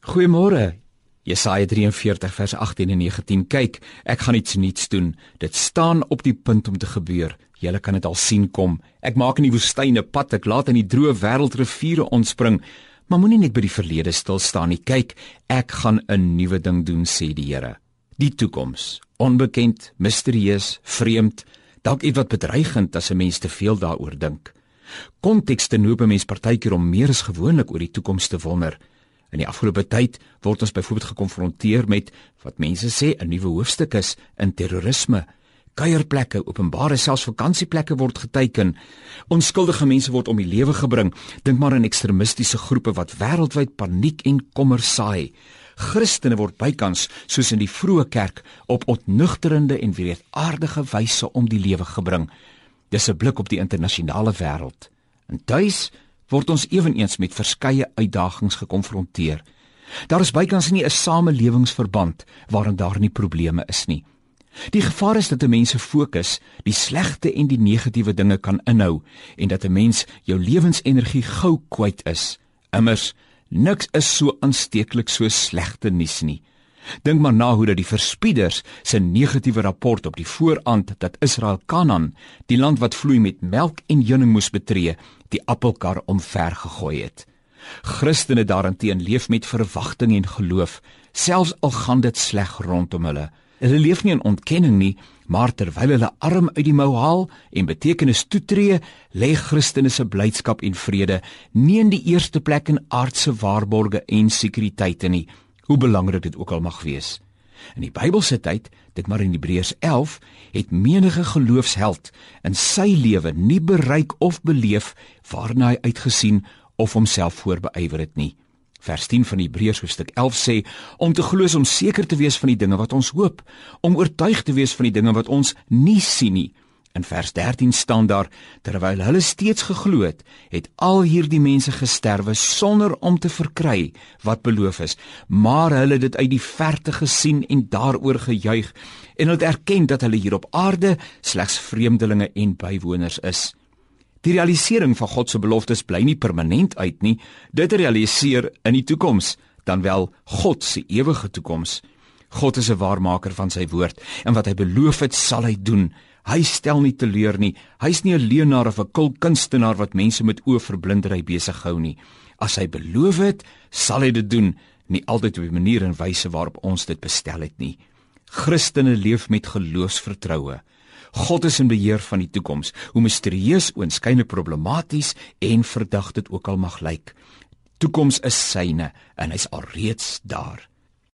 Goeiemôre. Jesaja 43 vers 18 en 19. Kyk, ek gaan iets nuuts doen. Dit staan op die punt om te gebeur. Julle kan dit al sien kom. Ek maak in die woestyne pad, ek laat in die droë wêreld riviere ontspring. Maar moenie net by die verlede stil staan nie. Kyk, ek gaan 'n nuwe ding doen, sê die Here. Die toekoms, onbekend, misterieus, vreemd, dalk iets wat bedreigend as 'n mens te veel daaroor dink. Kontekste noop 'n mens partykeer om meer as gewoonlik oor die toekoms te wonder. In die afgelope tyd word ons byvoorbeeld gekonfronteer met wat mense sê 'n nuwe hoofstuk is in terrorisme. Kuierplekke, openbare selfs vakansieplekke word geteiken. Onskuldige mense word om die lewe gebring. Dink maar aan ekstremistiese groepe wat wêreldwyd paniek en kommer saai. Christene word bykans soos in die vroeë kerk op ontnugterende en wreedaardige wyse om die lewe gebring. Dis 'n blik op die internasionale wêreld. En tuis word ons ewenigs met verskeie uitdagings gekonfronteer. Daar is bykans nie 'n samelewingsverband waarin daar nie probleme is nie. Die gevaar is dat 'n mens se fokus die slegte en die negatiewe dinge kan inhou en dat 'n mens jou lewensenergie gou kwyt is. Immers niks is so aansteeklik so slegte nuus nie. Dink maar na hoe dat die verspieders se negatiewe rapport op die vooraand dat Israel Kanaan, die land wat vloei met melk en honing moes betree, die appelkar omver gegooi het. Christene daarenteen leef met verwagting en geloof, selfs al gaan dit sleg rondom hulle. Hulle leef nie in ontkenning nie, maar terwyl hulle arm uit die mou haal en betekenis toetree, lê Christene se blydskap en vrede nie in die eerste plek in aardse waarborge en sekuriteite nie, hoe belangrik dit ook al mag wees. In die Bybelse tyd, dit maar in Hebreërs 11, het menige geloofsheld in sy lewe nie bereik of beleef waarna hy uitgesien of homself voorbeywer het nie. Vers 10 van Hebreërs hoofstuk 11 sê om te glo is om seker te wees van die dinge wat ons hoop, om oortuig te wees van die dinge wat ons nie sien nie. In vers 13 staan daar terwyl hulle steeds geglo het, het al hierdie mense gesterwe sonder om te verkry wat beloof is, maar hulle het dit uit die verte gesien en daaroor gejuig en het erken dat hulle hier op aarde slegs vreemdelinge en bywoners is. Die realisering van God se beloftes bly nie permanent uit nie, dit realiseer in die toekoms, dan wel God se ewige toekoms. God is 'n waarmaker van sy woord en wat hy beloof het, sal hy doen. Hy stel nie teleur nie. Hy's nie 'n leienaar of 'n kulkunstenaar wat mense met oë verblindery besig hou nie. As hy beloof het, sal hy dit doen, nie altyd op die manier en wyse waarop ons dit bestel het nie. Christene leef met geloofsvertroue. God is in beheer van die toekoms, hoe misterieus, oënskynlik problematies en verdag dit ook al mag lyk. Toekoms is syne en hy's alreeds daar.